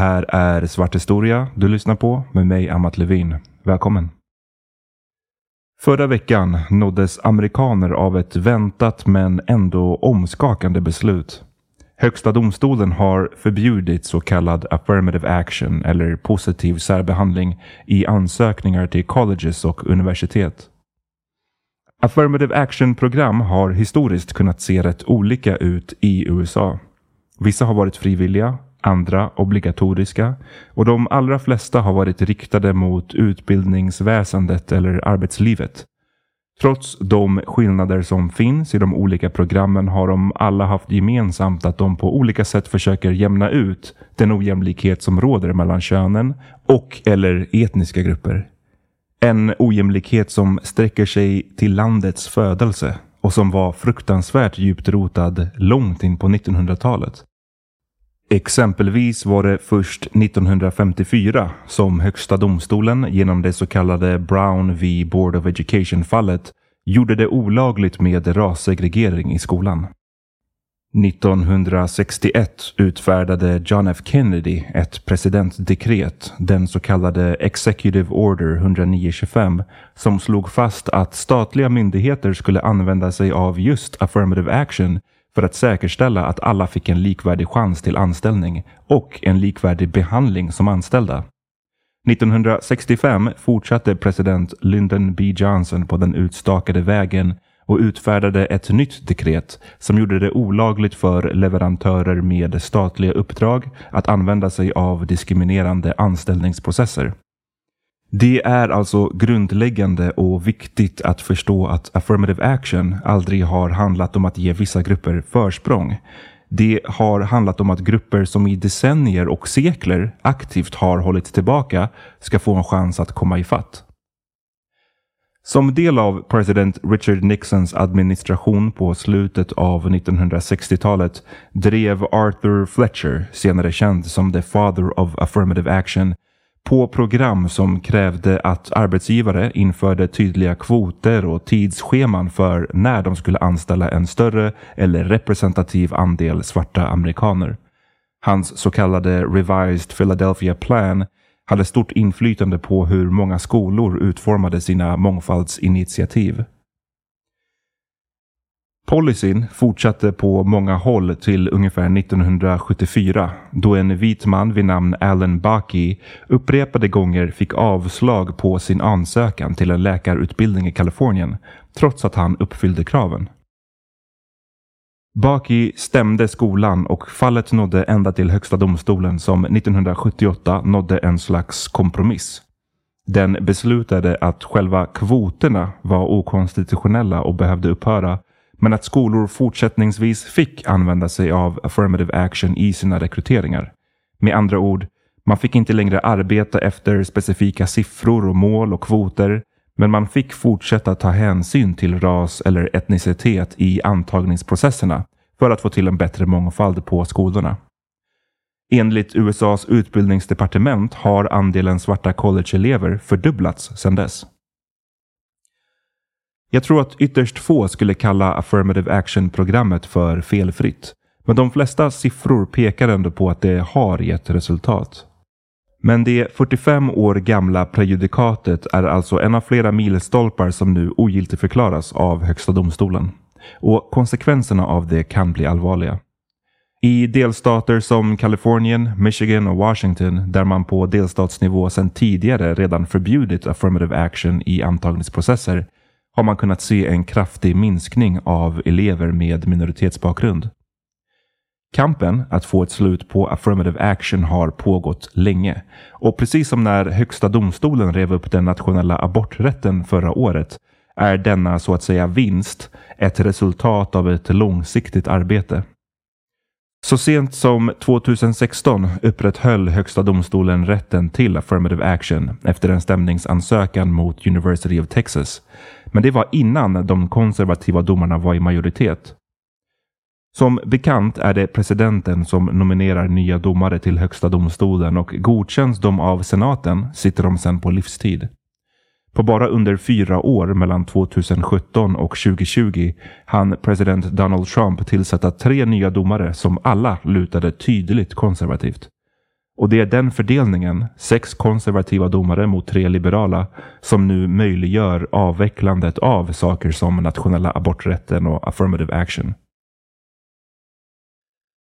här är Svart historia du lyssnar på med mig Amat Levin. Välkommen! Förra veckan nåddes amerikaner av ett väntat men ändå omskakande beslut. Högsta domstolen har förbjudit så kallad affirmative action eller positiv särbehandling i ansökningar till colleges och universitet. Affirmative action-program har historiskt kunnat se rätt olika ut i USA. Vissa har varit frivilliga, andra obligatoriska och de allra flesta har varit riktade mot utbildningsväsendet eller arbetslivet. Trots de skillnader som finns i de olika programmen har de alla haft gemensamt att de på olika sätt försöker jämna ut den ojämlikhet som råder mellan könen och eller etniska grupper. En ojämlikhet som sträcker sig till landets födelse och som var fruktansvärt djupt rotad långt in på 1900-talet. Exempelvis var det först 1954 som Högsta domstolen genom det så kallade Brown v Board of Education-fallet gjorde det olagligt med rassegregering i skolan. 1961 utfärdade John F Kennedy ett presidentdekret, den så kallade Executive Order 10925, som slog fast att statliga myndigheter skulle använda sig av just affirmative action för att säkerställa att alla fick en likvärdig chans till anställning och en likvärdig behandling som anställda. 1965 fortsatte president Lyndon B Johnson på den utstakade vägen och utfärdade ett nytt dekret som gjorde det olagligt för leverantörer med statliga uppdrag att använda sig av diskriminerande anställningsprocesser. Det är alltså grundläggande och viktigt att förstå att affirmative action aldrig har handlat om att ge vissa grupper försprång. Det har handlat om att grupper som i decennier och sekler aktivt har hållit tillbaka ska få en chans att komma ifatt. Som del av president Richard Nixons administration på slutet av 1960-talet drev Arthur Fletcher, senare känd som the father of affirmative action, på program som krävde att arbetsgivare införde tydliga kvoter och tidsscheman för när de skulle anställa en större eller representativ andel svarta amerikaner. Hans så kallade Revised Philadelphia Plan hade stort inflytande på hur många skolor utformade sina mångfaldsinitiativ. Policyn fortsatte på många håll till ungefär 1974 då en vit man vid namn Alan Baki upprepade gånger fick avslag på sin ansökan till en läkarutbildning i Kalifornien trots att han uppfyllde kraven. Baki stämde skolan och fallet nådde ända till Högsta domstolen som 1978 nådde en slags kompromiss. Den beslutade att själva kvoterna var okonstitutionella och behövde upphöra men att skolor fortsättningsvis fick använda sig av affirmative action i sina rekryteringar. Med andra ord, man fick inte längre arbeta efter specifika siffror och mål och kvoter, Men man fick fortsätta ta hänsyn till ras eller etnicitet i antagningsprocesserna för att få till en bättre mångfald på skolorna. Enligt USAs utbildningsdepartement har andelen svarta collegeelever fördubblats sedan dess. Jag tror att ytterst få skulle kalla affirmative action-programmet för felfritt. Men de flesta siffror pekar ändå på att det har gett resultat. Men det 45 år gamla prejudikatet är alltså en av flera milstolpar som nu ogiltigförklaras av Högsta domstolen. Och konsekvenserna av det kan bli allvarliga. I delstater som Kalifornien, Michigan och Washington där man på delstatsnivå sedan tidigare redan förbjudit affirmative action i antagningsprocesser har man kunnat se en kraftig minskning av elever med minoritetsbakgrund. Kampen att få ett slut på affirmative action har pågått länge. Och precis som när Högsta domstolen rev upp den nationella aborträtten förra året är denna så att säga vinst ett resultat av ett långsiktigt arbete. Så sent som 2016 upprätthöll Högsta domstolen rätten till affirmative action efter en stämningsansökan mot University of Texas. Men det var innan de konservativa domarna var i majoritet. Som bekant är det presidenten som nominerar nya domare till Högsta domstolen och godkänns de av senaten sitter de sedan på livstid. På bara under fyra år mellan 2017 och 2020 hann president Donald Trump tillsätta tre nya domare som alla lutade tydligt konservativt. Och det är den fördelningen, sex konservativa domare mot tre liberala, som nu möjliggör avvecklandet av saker som nationella aborträtten och affirmative action.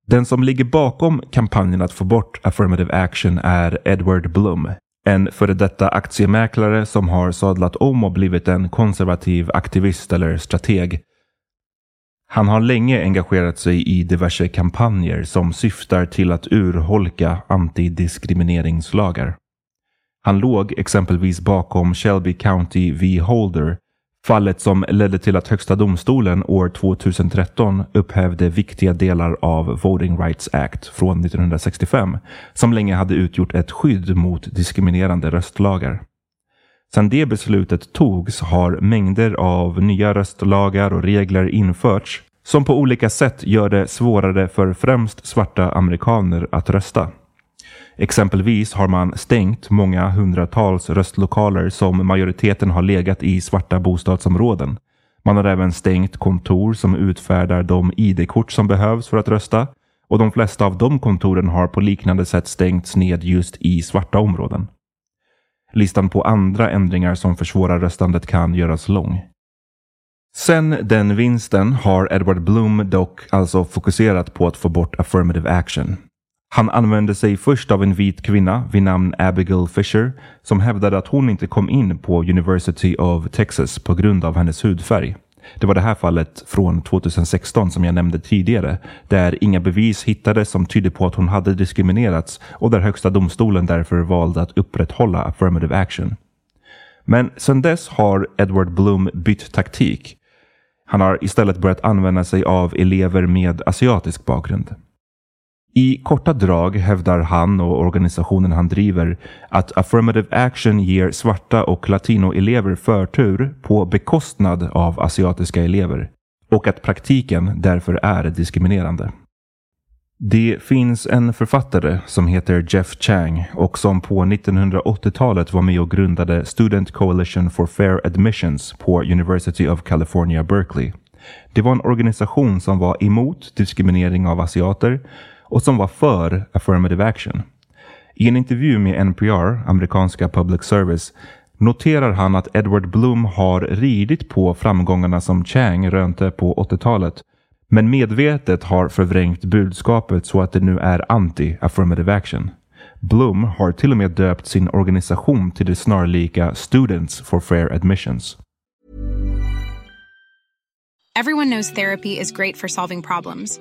Den som ligger bakom kampanjen att få bort affirmative action är Edward Blum, en före detta aktiemäklare som har sadlat om och blivit en konservativ aktivist eller strateg. Han har länge engagerat sig i diverse kampanjer som syftar till att urholka antidiskrimineringslagar. Han låg exempelvis bakom Shelby County v Holder Fallet som ledde till att Högsta domstolen år 2013 upphävde viktiga delar av Voting Rights Act från 1965 som länge hade utgjort ett skydd mot diskriminerande röstlagar. Sedan det beslutet togs har mängder av nya röstlagar och regler införts som på olika sätt gör det svårare för främst svarta amerikaner att rösta. Exempelvis har man stängt många hundratals röstlokaler som majoriteten har legat i svarta bostadsområden. Man har även stängt kontor som utfärdar de ID-kort som behövs för att rösta och de flesta av de kontoren har på liknande sätt stängts ned just i svarta områden. Listan på andra ändringar som försvårar röstandet kan göras lång. Sen den vinsten har Edward Bloom dock alltså fokuserat på att få bort affirmative action. Han använde sig först av en vit kvinna vid namn Abigail Fisher som hävdade att hon inte kom in på University of Texas på grund av hennes hudfärg. Det var det här fallet från 2016 som jag nämnde tidigare, där inga bevis hittades som tydde på att hon hade diskriminerats och där Högsta domstolen därför valde att upprätthålla affirmative action. Men sedan dess har Edward Bloom bytt taktik. Han har istället börjat använda sig av elever med asiatisk bakgrund. I korta drag hävdar han och organisationen han driver att affirmative action ger svarta och latinoelever förtur på bekostnad av asiatiska elever och att praktiken därför är diskriminerande. Det finns en författare som heter Jeff Chang och som på 1980-talet var med och grundade Student Coalition for Fair Admissions på University of California, Berkeley. Det var en organisation som var emot diskriminering av asiater och som var för affirmative action. I en intervju med NPR, amerikanska public service, noterar han att Edward Bloom har ridit på framgångarna som Chang rönte på 80-talet men medvetet har förvrängt budskapet så att det nu är anti-affirmative action. Bloom har till och med döpt sin organisation till det snarlika Students for Fair Admissions. Everyone knows therapy is great for solving problems.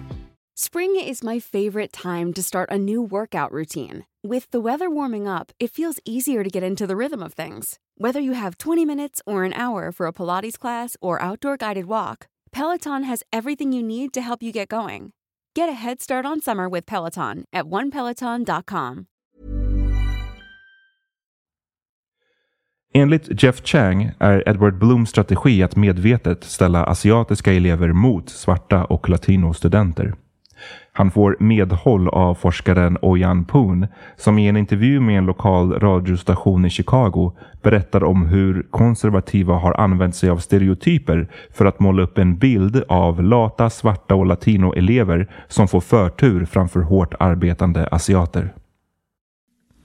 Spring is my favorite time to start a new workout routine. With the weather warming up, it feels easier to get into the rhythm of things. Whether you have 20 minutes or an hour for a Pilates class or outdoor guided walk, Peloton has everything you need to help you get going. Get a head start on summer with Peloton at onepeloton.com. Enligt Jeff Chang är Edward Blooms strategi att medvetet ställa asiatiska elever mot svarta och latinostudenter. Han får medhåll av forskaren Oyan Poon som i en intervju med en lokal radiostation i Chicago berättar om hur konservativa har använt sig av stereotyper för att måla upp en bild av lata, svarta och latinoelever som får förtur framför hårt arbetande asiater.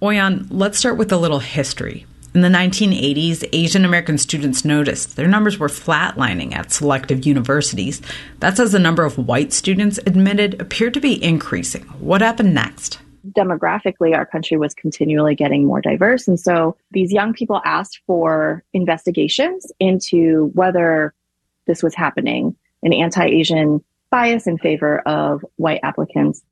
Oyan, let's start with a little history. In the 1980s, Asian American students noticed their numbers were flatlining at selective universities. That's as the number of white students admitted appeared to be increasing. What happened next? Demographically, our country was continually getting more diverse. And so these young people asked for investigations into whether this was happening, an anti Asian bias in favor of white applicants.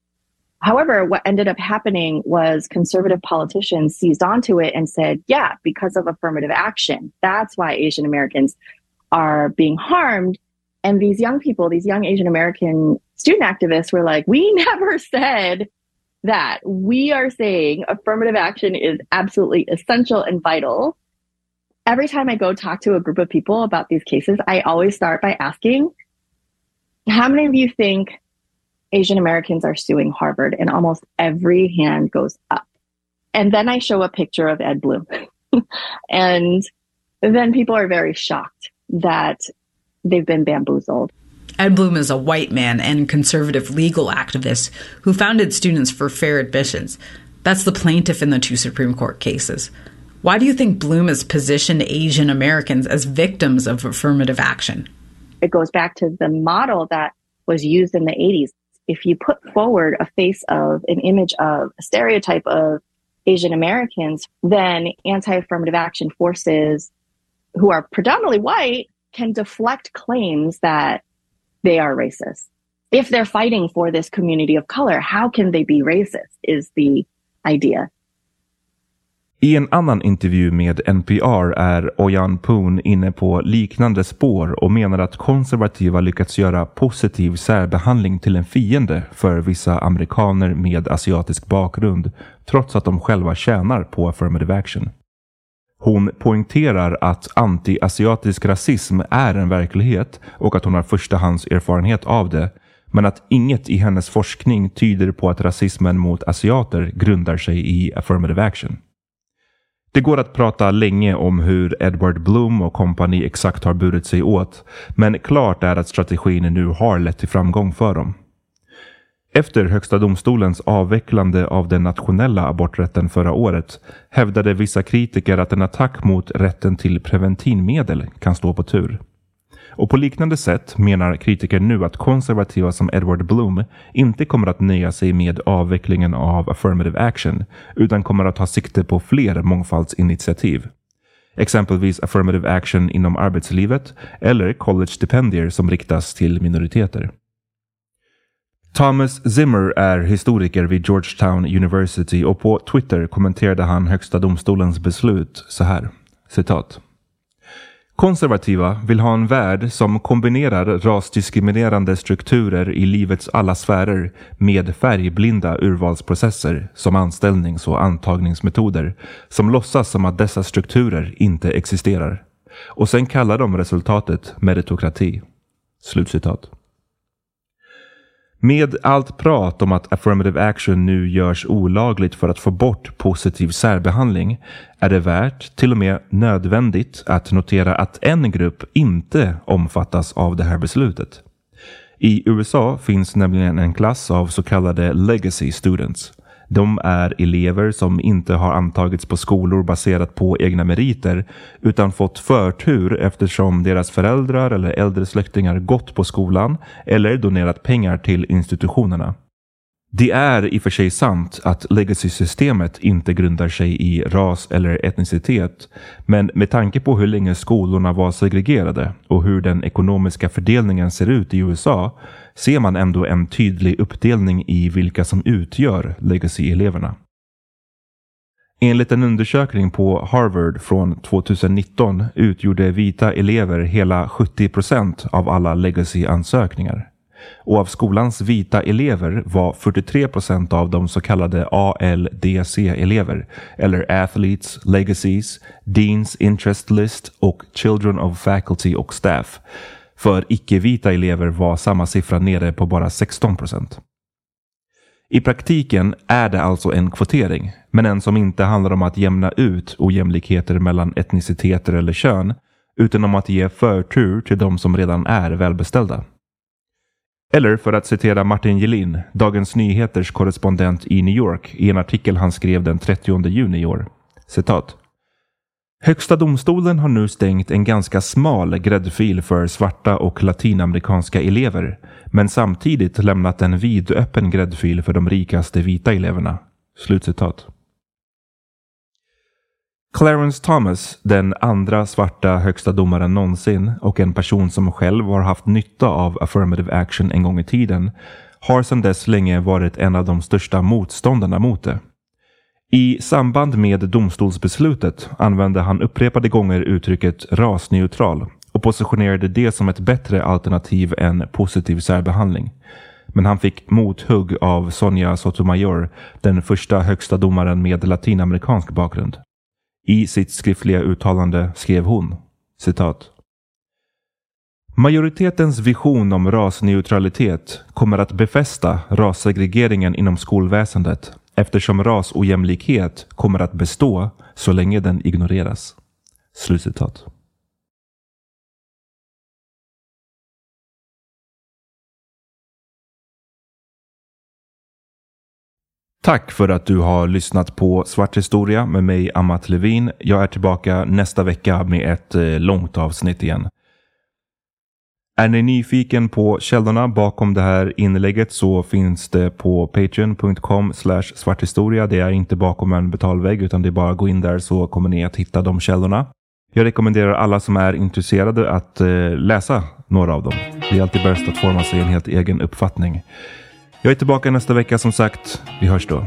However, what ended up happening was conservative politicians seized onto it and said, yeah, because of affirmative action, that's why Asian Americans are being harmed. And these young people, these young Asian American student activists were like, we never said that. We are saying affirmative action is absolutely essential and vital. Every time I go talk to a group of people about these cases, I always start by asking, how many of you think Asian Americans are suing Harvard, and almost every hand goes up. And then I show a picture of Ed Bloom. and then people are very shocked that they've been bamboozled. Ed Bloom is a white man and conservative legal activist who founded Students for Fair Admissions. That's the plaintiff in the two Supreme Court cases. Why do you think Bloom has positioned Asian Americans as victims of affirmative action? It goes back to the model that was used in the 80s if you put forward a face of an image of a stereotype of Asian Americans, then anti affirmative action forces who are predominantly white can deflect claims that they are racist. If they're fighting for this community of color, how can they be racist? Is the idea. I en annan intervju med NPR är Oyan Poon inne på liknande spår och menar att konservativa lyckats göra positiv särbehandling till en fiende för vissa amerikaner med asiatisk bakgrund trots att de själva tjänar på affirmative action. Hon poängterar att antiasiatisk rasism är en verklighet och att hon har förstahandserfarenhet av det men att inget i hennes forskning tyder på att rasismen mot asiater grundar sig i affirmative action. Det går att prata länge om hur Edward Bloom och kompani exakt har burit sig åt, men klart är att strategin nu har lett till framgång för dem. Efter Högsta domstolens avvecklande av den nationella aborträtten förra året hävdade vissa kritiker att en attack mot rätten till preventivmedel kan stå på tur. Och på liknande sätt menar kritiker nu att konservativa som Edward Bloom inte kommer att nöja sig med avvecklingen av affirmative action utan kommer att ta sikte på fler mångfaldsinitiativ. Exempelvis affirmative action inom arbetslivet eller college-stipendier som riktas till minoriteter. Thomas Zimmer är historiker vid Georgetown University och på Twitter kommenterade han Högsta domstolens beslut så här. Citat. Konservativa vill ha en värld som kombinerar rasdiskriminerande strukturer i livets alla sfärer med färgblinda urvalsprocesser som anställnings och antagningsmetoder som låtsas som att dessa strukturer inte existerar. Och sen kallar de resultatet meritokrati. Slutcitat. Med allt prat om att affirmative action nu görs olagligt för att få bort positiv särbehandling är det värt, till och med nödvändigt, att notera att en grupp inte omfattas av det här beslutet. I USA finns nämligen en klass av så kallade legacy students de är elever som inte har antagits på skolor baserat på egna meriter utan fått förtur eftersom deras föräldrar eller äldre släktingar gått på skolan eller donerat pengar till institutionerna. Det är i och för sig sant att legacy-systemet inte grundar sig i ras eller etnicitet. Men med tanke på hur länge skolorna var segregerade och hur den ekonomiska fördelningen ser ut i USA ser man ändå en tydlig uppdelning i vilka som utgör legacy-eleverna. Enligt en undersökning på Harvard från 2019 utgjorde vita elever hela 70 procent av alla legacy-ansökningar och av skolans vita elever var 43 procent av dem så kallade ALDC-elever, eller Athletes, Legacies, Deans Interest List och Children of Faculty och Staff. För icke-vita elever var samma siffra nere på bara 16 procent. I praktiken är det alltså en kvotering, men en som inte handlar om att jämna ut ojämlikheter mellan etniciteter eller kön, utan om att ge förtur till de som redan är välbeställda. Eller för att citera Martin Gelin, Dagens Nyheters korrespondent i New York, i en artikel han skrev den 30 juni i år. Citat. Högsta domstolen har nu stängt en ganska smal gräddfil för svarta och latinamerikanska elever, men samtidigt lämnat en vidöppen gräddfil för de rikaste vita eleverna. Slutcitat. Clarence Thomas, den andra svarta högsta domaren någonsin och en person som själv har haft nytta av affirmative action en gång i tiden, har sedan dess länge varit en av de största motståndarna mot det. I samband med domstolsbeslutet använde han upprepade gånger uttrycket rasneutral och positionerade det som ett bättre alternativ än positiv särbehandling. Men han fick mothugg av Sonia Sotomayor, den första högsta domaren med latinamerikansk bakgrund. I sitt skriftliga uttalande skrev hon citat. Majoritetens vision om rasneutralitet kommer att befästa rassegregeringen inom skolväsendet eftersom rasojämlikhet kommer att bestå så länge den ignoreras. Slutcitat. Tack för att du har lyssnat på Svart historia med mig Amat Levin. Jag är tillbaka nästa vecka med ett eh, långt avsnitt igen. Är ni nyfiken på källorna bakom det här inlägget så finns det på patreon.com svarthistoria. Det är inte bakom en betalvägg utan det är bara att gå in där så kommer ni att hitta de källorna. Jag rekommenderar alla som är intresserade att eh, läsa några av dem. Det är alltid bäst att forma sig en helt egen uppfattning. Jag är tillbaka nästa vecka som sagt. Vi hörs då.